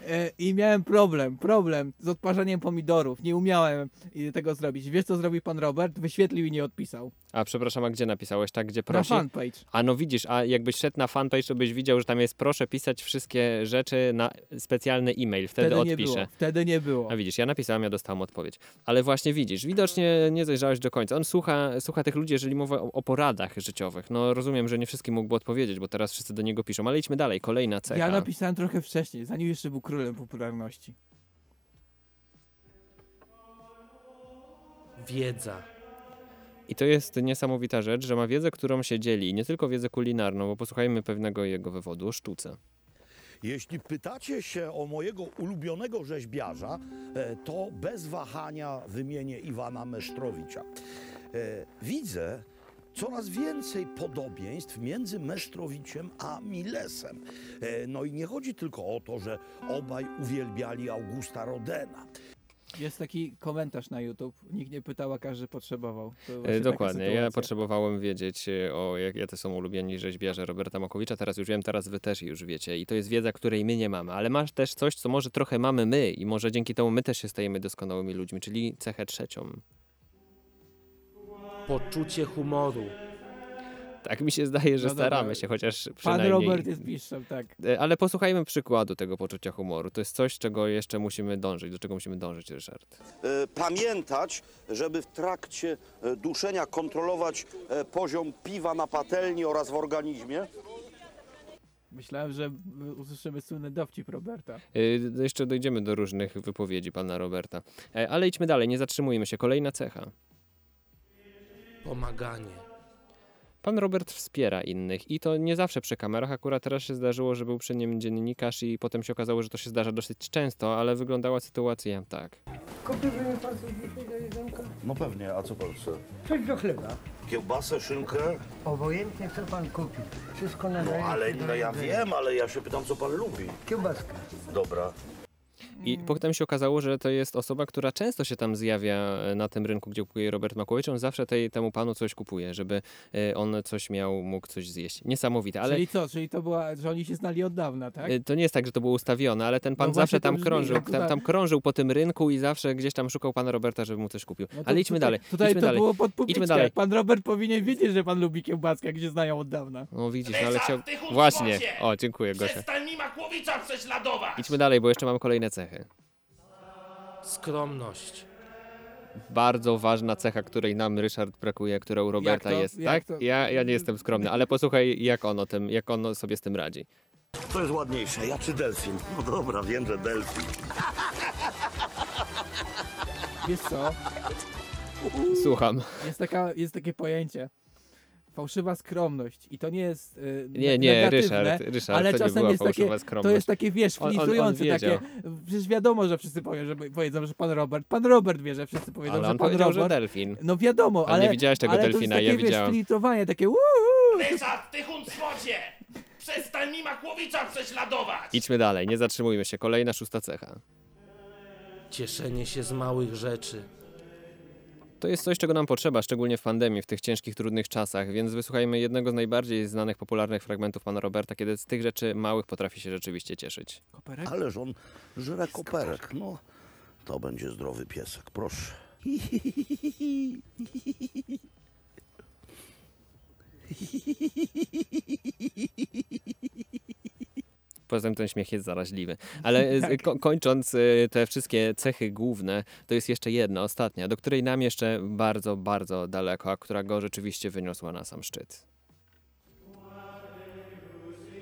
S2: E, I miałem problem, problem z odparzaniem pomidorów. Nie umiałem e, tego zrobić. Wiesz co zrobił pan Robert? Wyświetlił i nie odpisał.
S3: A przepraszam, a gdzie napisałeś, tak? Gdzie
S2: Na
S3: prosi?
S2: fanpage.
S3: A no widzisz, a jakbyś szedł na fanpage, to byś widział, że tam jest proszę pisać wszystkie rzeczy na specjalny e-mail, wtedy,
S2: Wtedy nie
S3: odpiszę.
S2: było. Wtedy nie było.
S3: A widzisz, ja napisałem, ja dostałem odpowiedź. Ale właśnie widzisz, widocznie nie zajrzałeś do końca. On słucha, słucha tych ludzi, jeżeli mowa o, o poradach życiowych. No rozumiem, że nie wszystkim mógłby odpowiedzieć, bo teraz wszyscy do niego piszą, ale idźmy dalej. Kolejna cecha.
S2: Ja napisałem trochę wcześniej, zanim jeszcze był królem popularności.
S14: Wiedza.
S3: I to jest niesamowita rzecz, że ma wiedzę, którą się dzieli. Nie tylko wiedzę kulinarną, bo posłuchajmy pewnego jego wywodu o sztuce.
S8: Jeśli pytacie się o mojego ulubionego rzeźbiarza, e, to bez wahania wymienię Iwana Mesztrowicza. E, Widzę coraz więcej podobieństw między Mesztrowiciem a Milesem. E, No i nie chodzi tylko o to, że obaj uwielbiali Augusta Rodena.
S2: Jest taki komentarz na YouTube. Nikt nie pytał, a każdy potrzebował. To
S3: E, Dokładnie. Ja potrzebowałem wiedzieć e, o jak, jakie są ulubieni rzeźbiarze Roberta Makowicza. Teraz już wiem, teraz wy też już wiecie. I to jest wiedza, której my nie mamy. Ale masz też coś, co może trochę mamy my i może dzięki temu my też się stajemy doskonałymi ludźmi, czyli cechę trzecią.
S14: Poczucie humoru.
S3: Tak mi się zdaje, że
S2: No dobra.
S3: staramy się, chociaż
S2: Pan
S3: przynajmniej...
S2: Robert jest mistrzem, tak.
S3: E, Ale posłuchajmy przykładu tego poczucia humoru. To jest coś, czego jeszcze musimy dążyć. Do czego musimy dążyć, Ryszard?
S4: E, Pamiętać, żeby w trakcie e, duszenia kontrolować poziom piwa na patelni oraz w organizmie.
S2: Myślałem, że usłyszymy słynny dowcip Roberta.
S3: E, Jeszcze dojdziemy do różnych wypowiedzi pana Roberta. E, Ale idźmy dalej, nie zatrzymujmy się. Kolejna cecha.
S14: Pomaganie.
S3: Pan Robert wspiera innych i to nie zawsze przy kamerach. Akurat teraz się zdarzyło, że był przy nim dziennikarz i potem się okazało, że to się zdarza dosyć często, ale wyglądała sytuacja tak.
S13: Kupiłby mi pan coś dzisiaj do jedzonka?
S4: No pewnie, a co pan chce?
S13: Coś do chleba.
S4: Kiełbasę, szynkę?
S13: Obojętnie co pan kupi. Wszystko
S4: No
S13: nadaje
S4: ale no, ja wiem, ale ja się pytam, co pan lubi.
S13: Kiełbaskę.
S4: Dobra.
S3: I potem się okazało, że to jest osoba, która często się tam zjawia e, na tym rynku, gdzie kupuje Robert Makowicz. On zawsze tej, temu panu coś kupuje, żeby e, on coś miał, mógł coś zjeść. Niesamowite, ale
S2: Czyli co? Czyli to była, że oni się znali od dawna, tak?
S3: e, to nie jest tak, że to było ustawione, ale ten pan
S2: No
S3: zawsze tam krążył,
S2: jak
S3: tam,
S2: uda-
S3: tam krążył po tym rynku i zawsze gdzieś tam szukał pana Roberta, żeby mu coś kupił.
S2: No
S3: ale idźmy
S2: tutaj,
S3: dalej.
S2: Tutaj
S3: idźmy
S2: to
S3: dalej.
S2: było pod
S3: idźmy dalej.
S2: Pan Robert powinien wiedzieć, że pan lubi kiełbaskę, jak się znają od dawna.
S3: No widzisz, no, ale chciał... Właśnie. O, dziękuję Gosia.
S16: Przestań mi Makłowicza prześladować!
S3: Idźmy dalej, bo jeszcze mam kolejne cechy.
S14: Skromność.
S3: Bardzo ważna cecha, której nam Ryszard brakuje, która u Roberta
S2: to?
S3: jest.
S2: Jak
S3: Tak?
S2: to?
S3: Ja, ja nie jestem skromny, ale posłuchaj, jak on, o tym, jak on sobie z tym radzi.
S4: To jest ładniejsze, ja czy delfin? No dobra, wiem, że delfin.
S2: Wiesz co?
S3: Słucham.
S2: Jest, taka, jest takie pojęcie. Fałszywa skromność. I to nie jest y,
S3: Nie, nie,
S2: negatywne,
S3: Ryszard, Ryszard,
S2: ale
S3: to nie
S2: czasem
S3: była
S2: jest takie,
S3: fałszywa
S2: to
S3: skromność.
S2: jest takie, wiesz, flizujące, takie, przecież wiadomo, że wszyscy powiedzą, że, powiedzą, że pan Robert, pan Robert wie, że wszyscy powiedzą,
S3: Ale
S2: że pan
S3: powiedział, że
S2: Robert.
S3: delfin.
S2: No wiadomo,
S3: Ale
S2: ale...
S3: nie widziałeś tego
S2: ale
S3: delfina,
S2: to jest
S3: ja
S2: takie,
S3: widziałem.
S2: Wiesz, flirtowanie, takie uuu,
S16: Ryszard, ty chunt swodzie! Przestań mi Makłowicza prześladować!
S3: Idźmy dalej, nie zatrzymujmy się. Kolejna szósta cecha.
S14: Cieszenie się z małych rzeczy.
S3: To jest coś, czego nam potrzeba, szczególnie w pandemii, w tych ciężkich, trudnych czasach, więc wysłuchajmy jednego z najbardziej znanych, popularnych fragmentów pana Roberta, kiedy z tych rzeczy małych potrafi się rzeczywiście cieszyć.
S4: Ależ on żre koperek. No, to będzie zdrowy piesek, proszę.
S3: Poza tym ten śmiech jest zaraźliwy. Ale z- ko kończąc y, te wszystkie cechy główne, to jest jeszcze jedna, ostatnia, do której nam jeszcze bardzo, bardzo daleko, a która go rzeczywiście wyniosła na sam szczyt.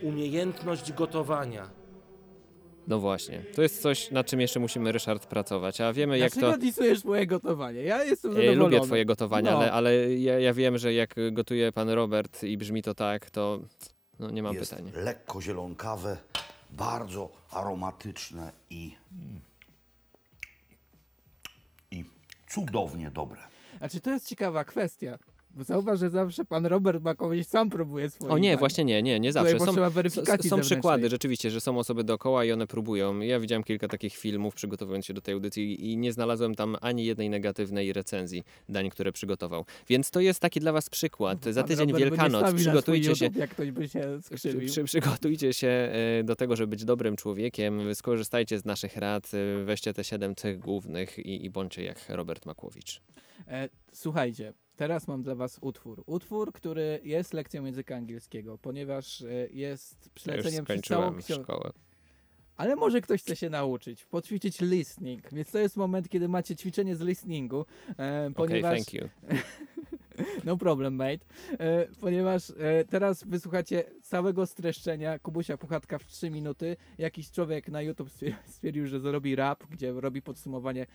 S14: Umiejętność gotowania.
S3: No właśnie, to jest coś, nad czym jeszcze musimy, Ryszard, pracować, a wiemy jak
S2: Dlaczego
S3: to...
S2: disujesz moje gotowanie? Ja jestem
S3: E,
S2: zadowolony.
S3: Lubię twoje gotowanie,
S2: No.
S3: ale, ale ja, ja wiem, że jak gotuje pan Robert i brzmi to tak, to no, nie mam
S4: Jest
S3: pytań.
S4: lekko zielonkawe, bardzo aromatyczne i... i cudownie dobre.
S2: Znaczy, to jest ciekawa kwestia. Bo zauważ, że zawsze pan Robert Makowicz sam próbuje swoje
S3: O nie, właśnie nie, nie, nie zawsze. Są, są przykłady rzeczywiście, że są osoby dookoła i one próbują. Ja widziałem kilka takich filmów przygotowując się do tej audycji i nie znalazłem tam ani jednej negatywnej recenzji dań, które przygotował. Więc to jest taki dla was przykład. Za
S2: Pan
S3: tydzień
S2: Robert
S3: Wielkanoc, przygotujcie się.
S2: YouTube, Jak ktoś by się skrzywił.
S3: Przy, przygotujcie się e, do tego, żeby być dobrym człowiekiem, skorzystajcie z naszych rad, e, weźcie te siedem cech głównych i, i bądźcie jak Robert Makłowicz.
S2: E, słuchajcie, teraz mam dla was utwór. Utwór, który jest lekcją języka angielskiego, ponieważ e, jest
S3: Ja już
S2: przeleczeniem przez całą książkę. Ale może ktoś chce się nauczyć, poćwiczyć listening, więc to jest moment, kiedy macie ćwiczenie z listeningu, e, ponieważ...
S3: thank you.
S2: No problem, mate. E, ponieważ e, teraz wysłuchacie całego streszczenia Kubusia Puchatka w 3 minuty. Jakiś człowiek na YouTube stwierdził, że zrobi rap, gdzie robi podsumowanie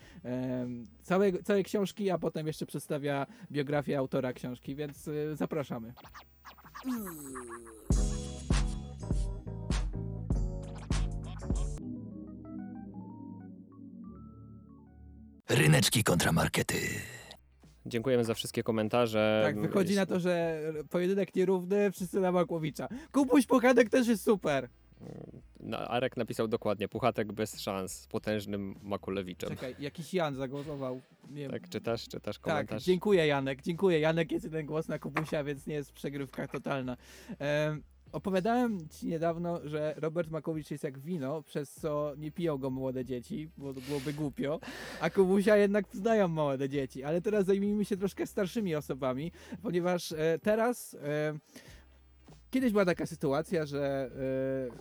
S2: całej, całej książki, a potem jeszcze przedstawia biografię autora książki, więc e, zapraszamy.
S1: Ryneczki kontramarkety.
S3: Dziękujemy za wszystkie komentarze.
S2: Tak, wychodzi na to, że pojedynek nierówny, wszyscy na Makłowicza. Kubuś Puchatek też jest super.
S3: No, Arek napisał dokładnie, Puchatek bez szans z potężnym Makulewiczem.
S2: Czekaj, jakiś Jan zagłosował. Nie.
S3: Tak, czytasz, czytasz
S2: Tak,
S3: komentarz?
S2: dziękuję Janek, dziękuję. Janek jest jeden głos na Kubusia, więc nie jest przegrywka totalna. Em, opowiadałem ci niedawno, że Robert Makowicz jest jak wino, przez co nie piją go młode dzieci, bo to byłoby głupio, a Kubusia jednak znają młode dzieci. Ale teraz zajmijmy się troszkę starszymi osobami, ponieważ e, teraz... E, Kiedyś była taka sytuacja, że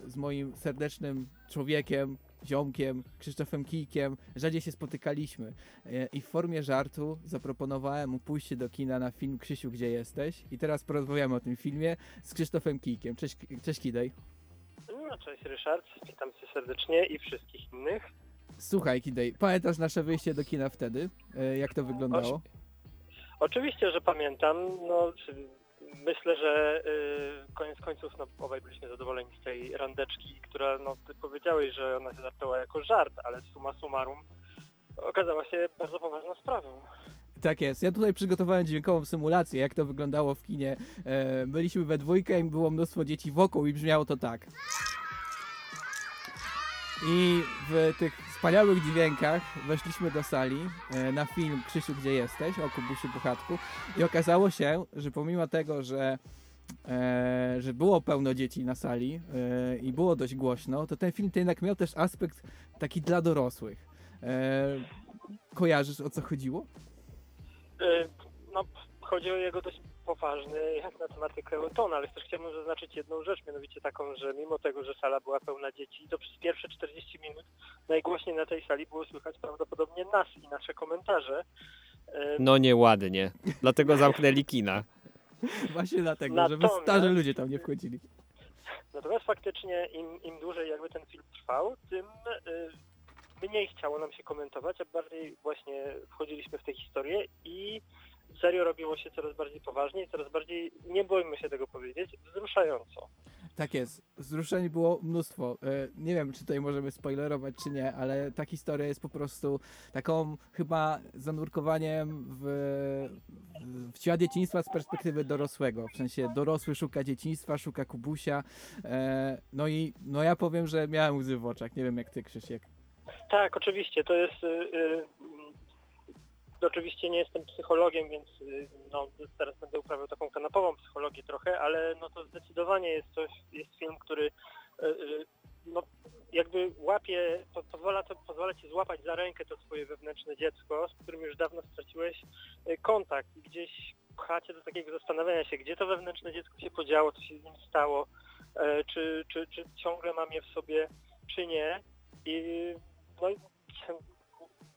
S2: e, z moim serdecznym człowiekiem, ziomkiem, Krzysztofem Kijkiem, rzadziej się spotykaliśmy. E, I w formie żartu zaproponowałem mu pójście do kina na film Krzysiu, gdzie jesteś? I teraz porozmawiamy o tym filmie z Krzysztofem Kijkiem. Cześć, cześć Kidej.
S17: No, cześć Ryszard, witam cię serdecznie i wszystkich innych.
S2: Słuchaj Kidej, pamiętasz nasze wyjście do kina wtedy? E, jak to wyglądało?
S17: Oczywiście, że pamiętam, no myślę, że y, koniec końców no, obaj byliśmy zadowoleni z tej randeczki, która no ty powiedziałeś, że ona się zaczęła jako żart, ale summa summarum okazała się bardzo poważną sprawą.
S2: Tak jest. Ja tutaj przygotowałem dźwiękową symulację, jak to wyglądało w kinie. E, byliśmy we dwójkę i było mnóstwo dzieci wokół i brzmiało to tak. I w tych wspaniałych dźwiękach weszliśmy do sali e, na film Krzysiu, gdzie jesteś? o Kubusiu Puchatku. I okazało się, że pomimo tego, że e, że było pełno dzieci na sali e, i było dość głośno, to ten film to jednak miał też aspekt taki dla dorosłych. Kojarzysz o co chodziło?
S17: No, chodzi o jego dość poważny, jak na tematykę ton, ale też chciałbym zaznaczyć jedną rzecz, mianowicie taką, że mimo tego, że sala była pełna dzieci, to przez pierwsze 40 minut najgłośniej na tej sali było słychać prawdopodobnie nas i nasze komentarze. Y,
S3: No nieładnie. Dlatego zamknęli kina.
S2: Właśnie dlatego, żeby
S17: Natomiast-
S2: starzy ludzie tam nie wchodzili.
S17: Natomiast faktycznie im, im dłużej jakby ten film trwał, tym y, mniej chciało nam się komentować, a bardziej właśnie wchodziliśmy w tę historię i serio robiło się coraz bardziej poważnie i coraz bardziej, nie boimy się tego powiedzieć, wzruszająco.
S2: Tak jest. Wzruszeń było mnóstwo. E, Nie wiem, czy tutaj możemy spoilerować, czy nie, ale ta historia jest po prostu taką chyba zanurkowaniem w, w świat dzieciństwa z perspektywy dorosłego. W sensie dorosły szuka dzieciństwa, szuka Kubusia. E, No i no ja powiem, że miałem łzy w oczach. Nie wiem, jak ty, Krzysiek.
S17: Tak, oczywiście, to jest... Oczywiście nie jestem psychologiem, więc y, no, teraz będę uprawiał taką kanapową psychologię trochę, ale no to zdecydowanie jest coś, jest film, który y, y, no, jakby łapie, po, pozwala, to, pozwala ci złapać za rękę to swoje wewnętrzne dziecko, z którym już dawno straciłeś kontakt i gdzieś pcha cię do takiego zastanawiania się, gdzie to wewnętrzne dziecko się podziało, co się z nim stało, e, czy, czy, czy ciągle mam je w sobie, czy nie. I no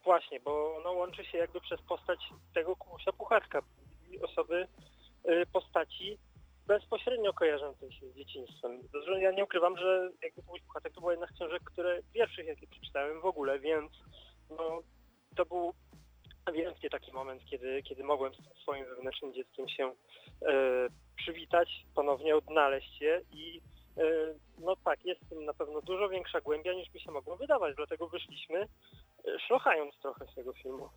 S17: właśnie, bo ono łączy się jakby przez postać tego Kubusia Puchatka, i osoby, y, postaci bezpośrednio kojarzącej się z dzieciństwem. Ja nie ukrywam, że jakby Kubuś Puchatek to była jedna z książek, które pierwszych jakie przeczytałem w ogóle, więc no, to był ewidentnie taki moment, kiedy, kiedy mogłem z tym swoim wewnętrznym dzieckiem się e, przywitać, ponownie odnaleźć je i e, no tak, jest w tym na pewno dużo większa głębia niż mi się mogło wydawać, dlatego wyszliśmy szlochając trochę z tego filmu.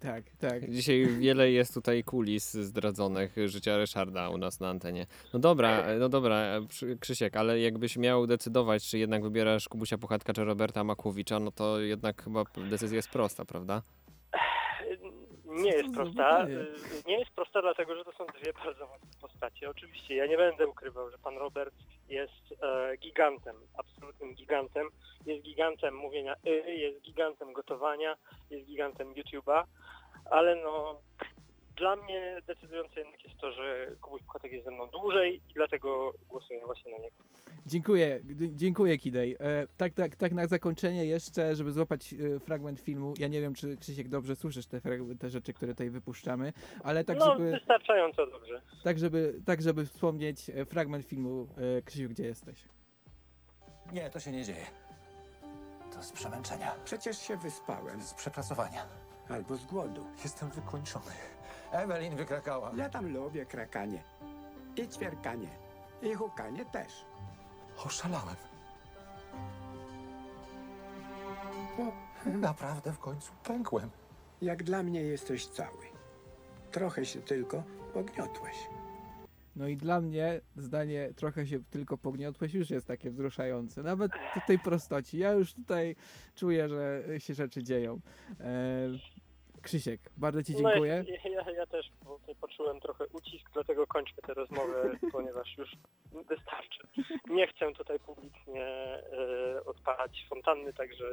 S2: Tak, tak.
S3: Dzisiaj wiele jest tutaj kulis zdradzonych życia Ryszarda u nas na antenie. No dobra, no dobra, Krzysiek, ale jakbyś miał decydować, czy jednak wybierasz Kubusia Puchatka czy Roberta Makłowicza, no to jednak chyba decyzja jest prosta, prawda?
S17: Nie jest prosta.
S3: pytanie?
S17: y, Nie jest prosta, dlatego że to są dwie bardzo mocne postacie. Oczywiście ja nie będę ukrywał, że pan Robert jest e, gigantem, absolutnym gigantem. Jest gigantem mówienia y, jest gigantem gotowania, jest gigantem YouTube'a, ale no dla mnie decydujące jednak jest to, że Kubuś Puchatek jest ze mną dłużej i dlatego głosuję właśnie na niego.
S2: Dziękuję, d- dziękuję Kidej. E, tak, tak, tak na zakończenie jeszcze, żeby złapać e, fragment filmu. Ja nie wiem, czy Krzysiek dobrze słyszysz te, te rzeczy, które tutaj wypuszczamy, ale tak,
S17: no
S2: żeby...
S17: wystarczająco dobrze.
S2: Tak żeby, tak, żeby wspomnieć e, fragment filmu e, Krzysiu, gdzie jesteś?
S1: Nie, to się nie dzieje. To z przemęczenia.
S13: Przecież się wyspałem.
S1: Z przepracowania.
S13: Albo z głodu.
S1: Jestem wykończony. Ewelin wykrakała.
S13: Ja tam lubię krakanie. I ćwierkanie. I hukanie też.
S1: Oszalałem. Naprawdę w końcu pękłem.
S13: Jak dla mnie jesteś cały. Trochę się tylko pogniotłeś.
S2: No i dla mnie zdanie trochę się tylko pogniotłeś już jest takie wzruszające. Nawet do tej prostoci. Ja już tutaj czuję, że się rzeczy dzieją. E, Krzysiek, bardzo Ci dziękuję.
S17: No, ja, ja też poczułem trochę ucisk, dlatego kończmy tę rozmowę, ponieważ już wystarczy. Nie chcę tutaj publicznie e, odpalać fontanny, także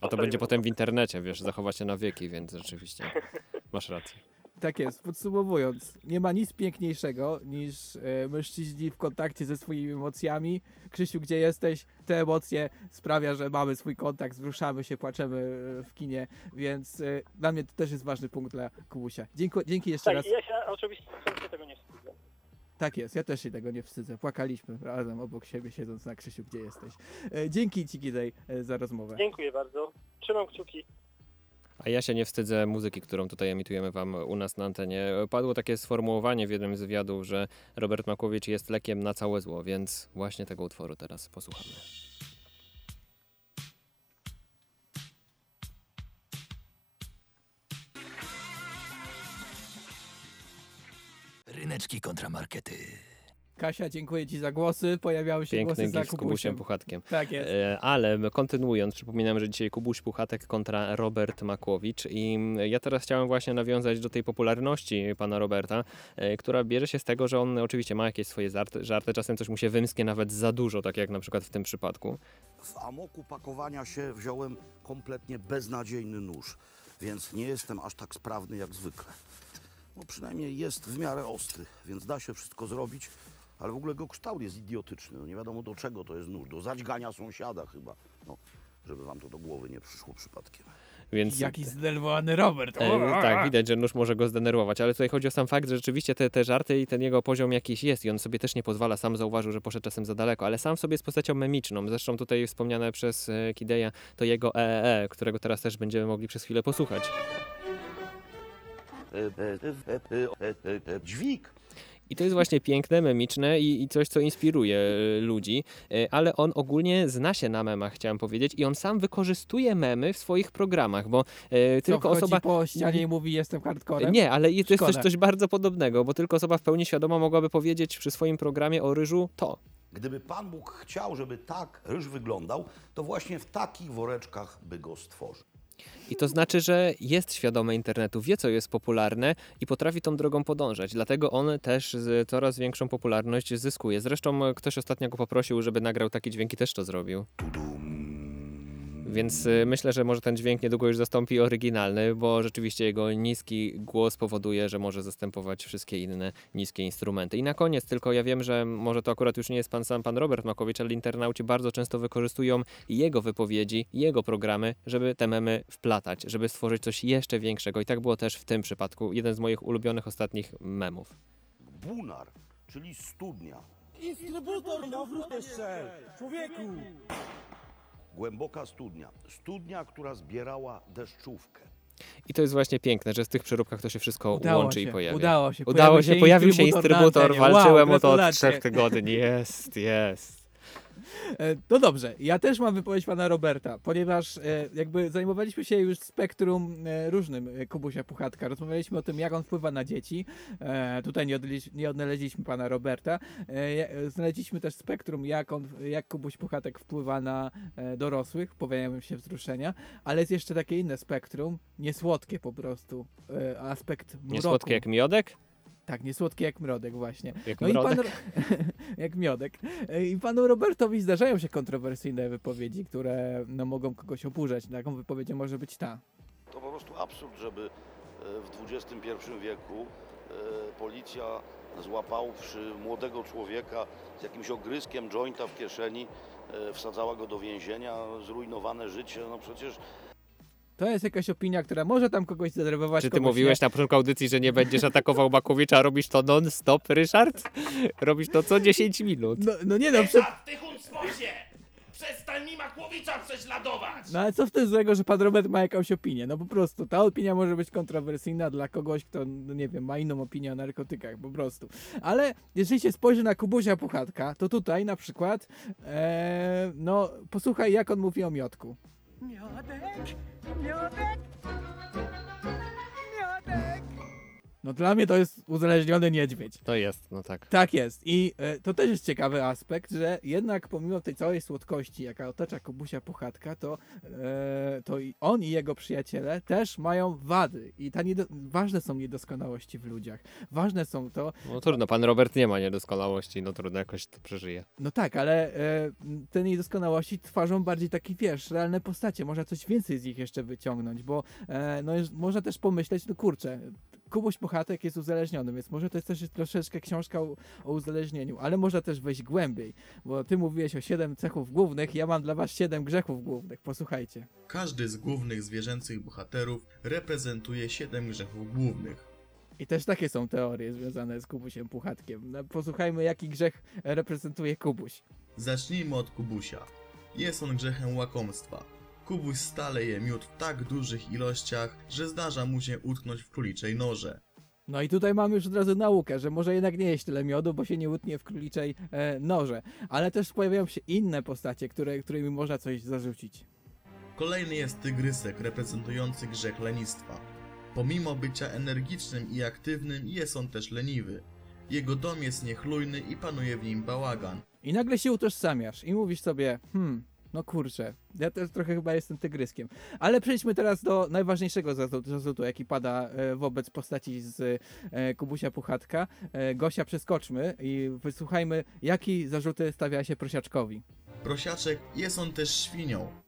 S3: A to będzie potem w internecie, wiesz, zachowa się na wieki, więc rzeczywiście masz rację.
S2: Tak jest. Podsumowując, nie ma nic piękniejszego niż e, mężczyźni w kontakcie ze swoimi emocjami. Krzysiu, gdzie jesteś? Te emocje sprawia, że mamy swój kontakt, wzruszamy się, płaczemy e, w kinie, więc e, dla mnie to też jest ważny punkt dla Kubusia. Dzięki, dzięki jeszcze
S17: tak,
S2: raz.
S17: ja się oczywiście absolutnie tego nie wstydzę.
S2: Tak jest, ja też się tego nie wstydzę. Płakaliśmy razem obok siebie, siedząc na Krzysiu, gdzie jesteś. E, Dzięki Ci, Kidej, e, za rozmowę.
S17: Dziękuję bardzo. Trzymam kciuki.
S3: A ja się nie wstydzę muzyki, którą tutaj emitujemy wam u nas na antenie. Padło takie sformułowanie w jednym z wywiadów, że Robert Makłowicz jest lekiem na całe zło, więc właśnie tego utworu teraz posłuchamy.
S1: Ryneczki kontramarkety.
S2: Kasia, dziękuję Ci za głosy. Pojawiały się
S3: Piękny
S2: głosy za
S3: Kubusiem
S2: Kubusiem.
S3: Puchatkiem.
S2: Tak jest.
S3: E, Ale kontynuując, przypominam, że dzisiaj Kubuś Puchatek kontra Robert Makłowicz i mm, ja teraz chciałem właśnie nawiązać do tej popularności pana Roberta, e, która bierze się z tego, że on oczywiście ma jakieś swoje żarty, żarty czasem coś mu się wymsknie nawet za dużo, tak jak na przykład w tym przypadku.
S8: W amoku pakowania się wziąłem kompletnie beznadziejny nóż, więc nie jestem aż tak sprawny jak zwykle. No przynajmniej jest w miarę ostry, więc da się wszystko zrobić, ale w ogóle go kształt jest idiotyczny. No nie wiadomo do czego to jest nóż, do zadźgania sąsiada chyba. No, żeby wam to do głowy nie przyszło przypadkiem.
S3: Więc
S2: Jaki zdenerwowany Robert.
S3: E, tak, widać, że nóż może go zdenerwować, ale tutaj chodzi o sam fakt, że rzeczywiście te, te żarty i ten jego poziom jakiś jest i on sobie też nie pozwala, sam zauważył, że poszedł czasem za daleko, ale sam w sobie jest postacią memiczną. Zresztą tutaj wspomniane przez e, Kideja to jego EEE, którego teraz też będziemy mogli przez chwilę posłuchać.
S8: Dźwig.
S3: I to jest właśnie piękne, memiczne i, i coś, co inspiruje e, ludzi, e, ale on ogólnie zna się na memach, chciałem powiedzieć, i on sam wykorzystuje memy w swoich programach, bo e, tylko osoba...
S2: po ścianie i mówi jestem hardcorem?
S3: Nie, ale i to jest coś, coś bardzo podobnego, bo tylko osoba w pełni świadoma mogłaby powiedzieć przy swoim programie o ryżu to.
S8: Gdyby Pan Bóg chciał, żeby tak ryż wyglądał, to właśnie w takich woreczkach by go stworzył.
S3: I to znaczy, że jest świadomy internetu, wie co jest popularne i potrafi tą drogą podążać. Dlatego on też coraz większą popularność zyskuje. Zresztą ktoś ostatnio go poprosił, żeby nagrał takie dźwięki, też to zrobił. Więc y, myślę, że może ten dźwięk niedługo już zastąpi oryginalny, bo rzeczywiście jego niski głos powoduje, że może zastępować wszystkie inne niskie instrumenty. I na koniec tylko ja wiem, że może to akurat już nie jest pan sam pan Robert Makowicz, ale internauci bardzo często wykorzystują jego wypowiedzi, jego programy, żeby te memy wplatać, żeby stworzyć coś jeszcze większego. I tak było też w tym przypadku. Jeden z moich ulubionych ostatnich memów.
S8: Bunar, czyli studnia.
S18: Instrybutor na jeszcze! Człowieku!
S8: Głęboka studnia. Studnia, która zbierała deszczówkę.
S3: I to jest właśnie piękne, że w tych przeróbkach to się wszystko
S2: Udało
S3: łączy
S2: się,
S3: i pojawia.
S2: udało się.
S3: Udało
S2: Pojawił
S3: się,
S2: się
S3: pojawił się
S2: instrybutor antenie. Wow,
S3: walczyłem o to od trzech tygodni. Jest, jest.
S2: E, No dobrze, ja też mam wypowiedź pana Roberta, ponieważ e, jakby zajmowaliśmy się już spektrum e, różnym Kubusia Puchatka. Rozmawialiśmy o tym, jak on wpływa na dzieci. Tutaj nie, odnaleźli- nie odnaleźliśmy pana Roberta. Znaleźliśmy też spektrum, jak, on, jak Kubuś Puchatek wpływa na dorosłych. Pojawiają się wzruszenia, ale jest jeszcze takie inne spektrum, niesłodkie po prostu. Aspekt mroku.
S3: Nie słodkie jak miodek?
S2: Tak, niesłodkie jak mrodek właśnie.
S3: Jak
S2: no i pan,
S3: mrodek?
S2: jak miodek. I panu Robertowi zdarzają się kontrowersyjne wypowiedzi, które no, mogą kogoś oburzać. Taką wypowiedzią może być ta.
S4: To po prostu absurd, żeby e, w XXI wieku e, policja złapawszy młodego człowieka z jakimś ogryskiem jointa w kieszeni, e, wsadzała go do więzienia, zrujnowane życie, no przecież
S2: To jest jakaś opinia, która może tam kogoś zdenerwować.
S3: Czy ty mówiłeś
S2: nie.
S3: na początku audycji, że nie będziesz atakował Makowicza, robisz to non-stop, Ryszard? Robisz to co 10 minut.
S2: No, no nie no, prze...
S16: Ty! Przestań mi Makłowicza prześladować!
S2: no ale co w tym złego, że pan Robert ma jakąś opinię? No po prostu, ta opinia może być kontrowersyjna dla kogoś, kto, no nie wiem, ma inną opinię o narkotykach, po prostu. Ale jeżeli się spojrzy na Kubusia Puchatka, to tutaj na przykład, e, no posłuchaj jak on mówi o miodku.
S18: Miodek, Music! Music!
S2: No dla mnie to jest uzależniony niedźwiedź.
S3: To jest, no tak.
S2: Tak jest. I e, to też jest ciekawy aspekt, że jednak pomimo tej całej słodkości, jaka otacza Kubusia Puchatka, to, e, to i on i jego przyjaciele też mają wady. I ta niedo- ważne są niedoskonałości w ludziach. Ważne są to,
S3: No trudno, pan Robert nie ma niedoskonałości, no trudno, jakoś to przeżyje.
S2: no tak, ale e, te niedoskonałości twarzą bardziej takie, wiesz, realne postacie. Można coś więcej z nich jeszcze wyciągnąć, bo no, można też pomyśleć, no kurczę, Kubuś Puchatek jest uzależniony, więc może to jest też troszeczkę książka o, o uzależnieniu, ale można też wejść głębiej, bo ty mówiłeś o siedem cechów głównych, ja mam dla was siedem grzechów głównych, posłuchajcie.
S19: Każdy z głównych zwierzęcych bohaterów reprezentuje siedem grzechów głównych.
S2: I też takie są teorie związane z Kubusiem Puchatkiem. No, posłuchajmy, jaki grzech reprezentuje Kubuś.
S19: Zacznijmy od Kubusia. Jest on grzechem łakomstwa. Kubuś stale je miód w tak dużych ilościach, że zdarza mu się utknąć w króliczej noże.
S2: No i tutaj mamy już od razu naukę, że może jednak nie jeść tyle miodu, bo się nie utnie w króliczej e, noże. Ale też pojawiają się inne postacie, które, którymi można coś zarzucić.
S19: Kolejny jest tygrysek, reprezentujący grzech lenistwa. Pomimo bycia energicznym i aktywnym, jest on też leniwy. Jego dom jest niechlujny i panuje w nim bałagan.
S2: I nagle się utożsamiasz i mówisz sobie, hmm, no kurczę, ja też trochę chyba jestem tygryskiem. Ale przejdźmy teraz do najważniejszego zarzutu, zarzutu jaki pada e, wobec postaci z e, Kubusia Puchatka. E, Gosia, przeskoczmy i wysłuchajmy, jakie zarzuty stawia się prosiaczkowi.
S19: Prosiaczek jest on też świnią.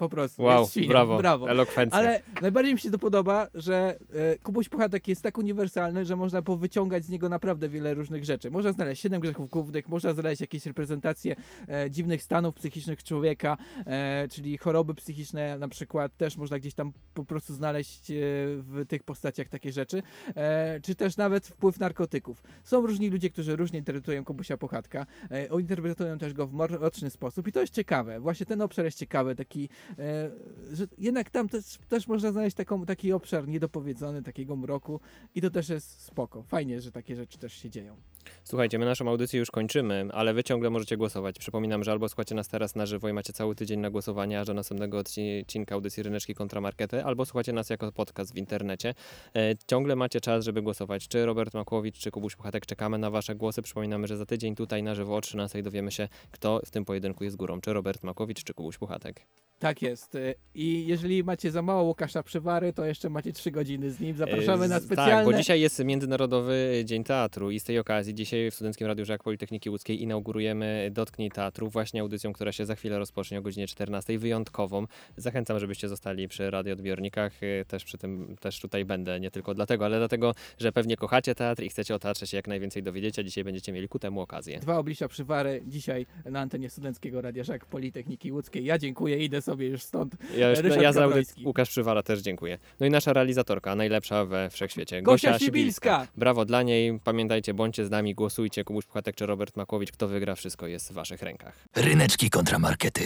S2: Po prostu.
S3: Wow,
S2: jest świnią,
S3: brawo,
S2: brawo.
S3: elokwencja.
S2: Ale najbardziej mi się to podoba, że e, Kubuś Puchatek jest tak uniwersalny, że można powyciągać z niego naprawdę wiele różnych rzeczy. Można znaleźć siedem grzechów głównych, można znaleźć jakieś reprezentacje e, dziwnych stanów psychicznych człowieka, e, czyli choroby psychiczne na przykład, też można gdzieś tam po prostu znaleźć e, w tych postaciach takie rzeczy, e, czy też nawet wpływ narkotyków. Są różni ludzie, którzy różnie interpretują Kubusia Puchatka, e, interpretują też go w mroczny sposób i to jest ciekawe. Właśnie ten obszar jest ciekawy, taki że jednak tam też, też można znaleźć taką, taki obszar niedopowiedzony, takiego mroku i to też jest spoko. Fajnie, że takie rzeczy też się dzieją.
S3: Słuchajcie, my naszą audycję już kończymy, ale wy ciągle możecie głosować. Przypominam, że albo słuchacie nas teraz na żywo i macie cały tydzień na głosowanie, aż do następnego odcinka audycji Ryneczki kontra Markety, albo słuchacie nas jako podcast w internecie. E, ciągle macie czas, żeby głosować. Czy Robert Makłowicz, czy Kubuś Puchatek. Czekamy na wasze głosy. Przypominamy, że za tydzień tutaj na żywo o 13 dowiemy się, kto w tym pojedynku jest górą. Czy Robert Makłowicz, czy Kubuś Puchatek.
S2: Tak jest. E, I jeżeli macie za mało Łukasza Przywary, to jeszcze macie 3 godziny z nim. Zapraszamy na
S3: E,
S2: specjalne...
S3: Tak, bo dzisiaj jest Międzynarodowy Dzień Teatru i z tej okazji dzisiaj w Studenckim Radiu Żak Politechniki Łódzkiej inaugurujemy Dotknij Teatru, właśnie audycją, która się za chwilę rozpocznie o godzinie 14, wyjątkową. Zachęcam, żebyście zostali przy radioodbiornikach, y, też przy tym, też tutaj będę, nie tylko dlatego, ale dlatego, że pewnie kochacie teatr i chcecie o teatrze się jak najwięcej dowiedzieć, a dzisiaj będziecie mieli ku temu okazję.
S2: Dwa oblicza Przywary dzisiaj na antenie Studenckiego Radia Żak Politechniki Łódzkiej. Ja dziękuję, idę sobie już stąd.
S3: Ja, już,
S2: Ryszard
S3: ja za. Łukasz Przywara też dziękuję. No i nasza realizatorka, najlepsza we wszechświecie,
S2: Gosia
S3: Gosia,
S2: Sibilska.
S3: Brawo dla niej, pamiętajcie, bądźcie z nami, głosujcie, Kubuś Puchatek czy Robert Makłowicz, kto wygra, wszystko jest w waszych rękach.
S1: Ryneczki kontra markety.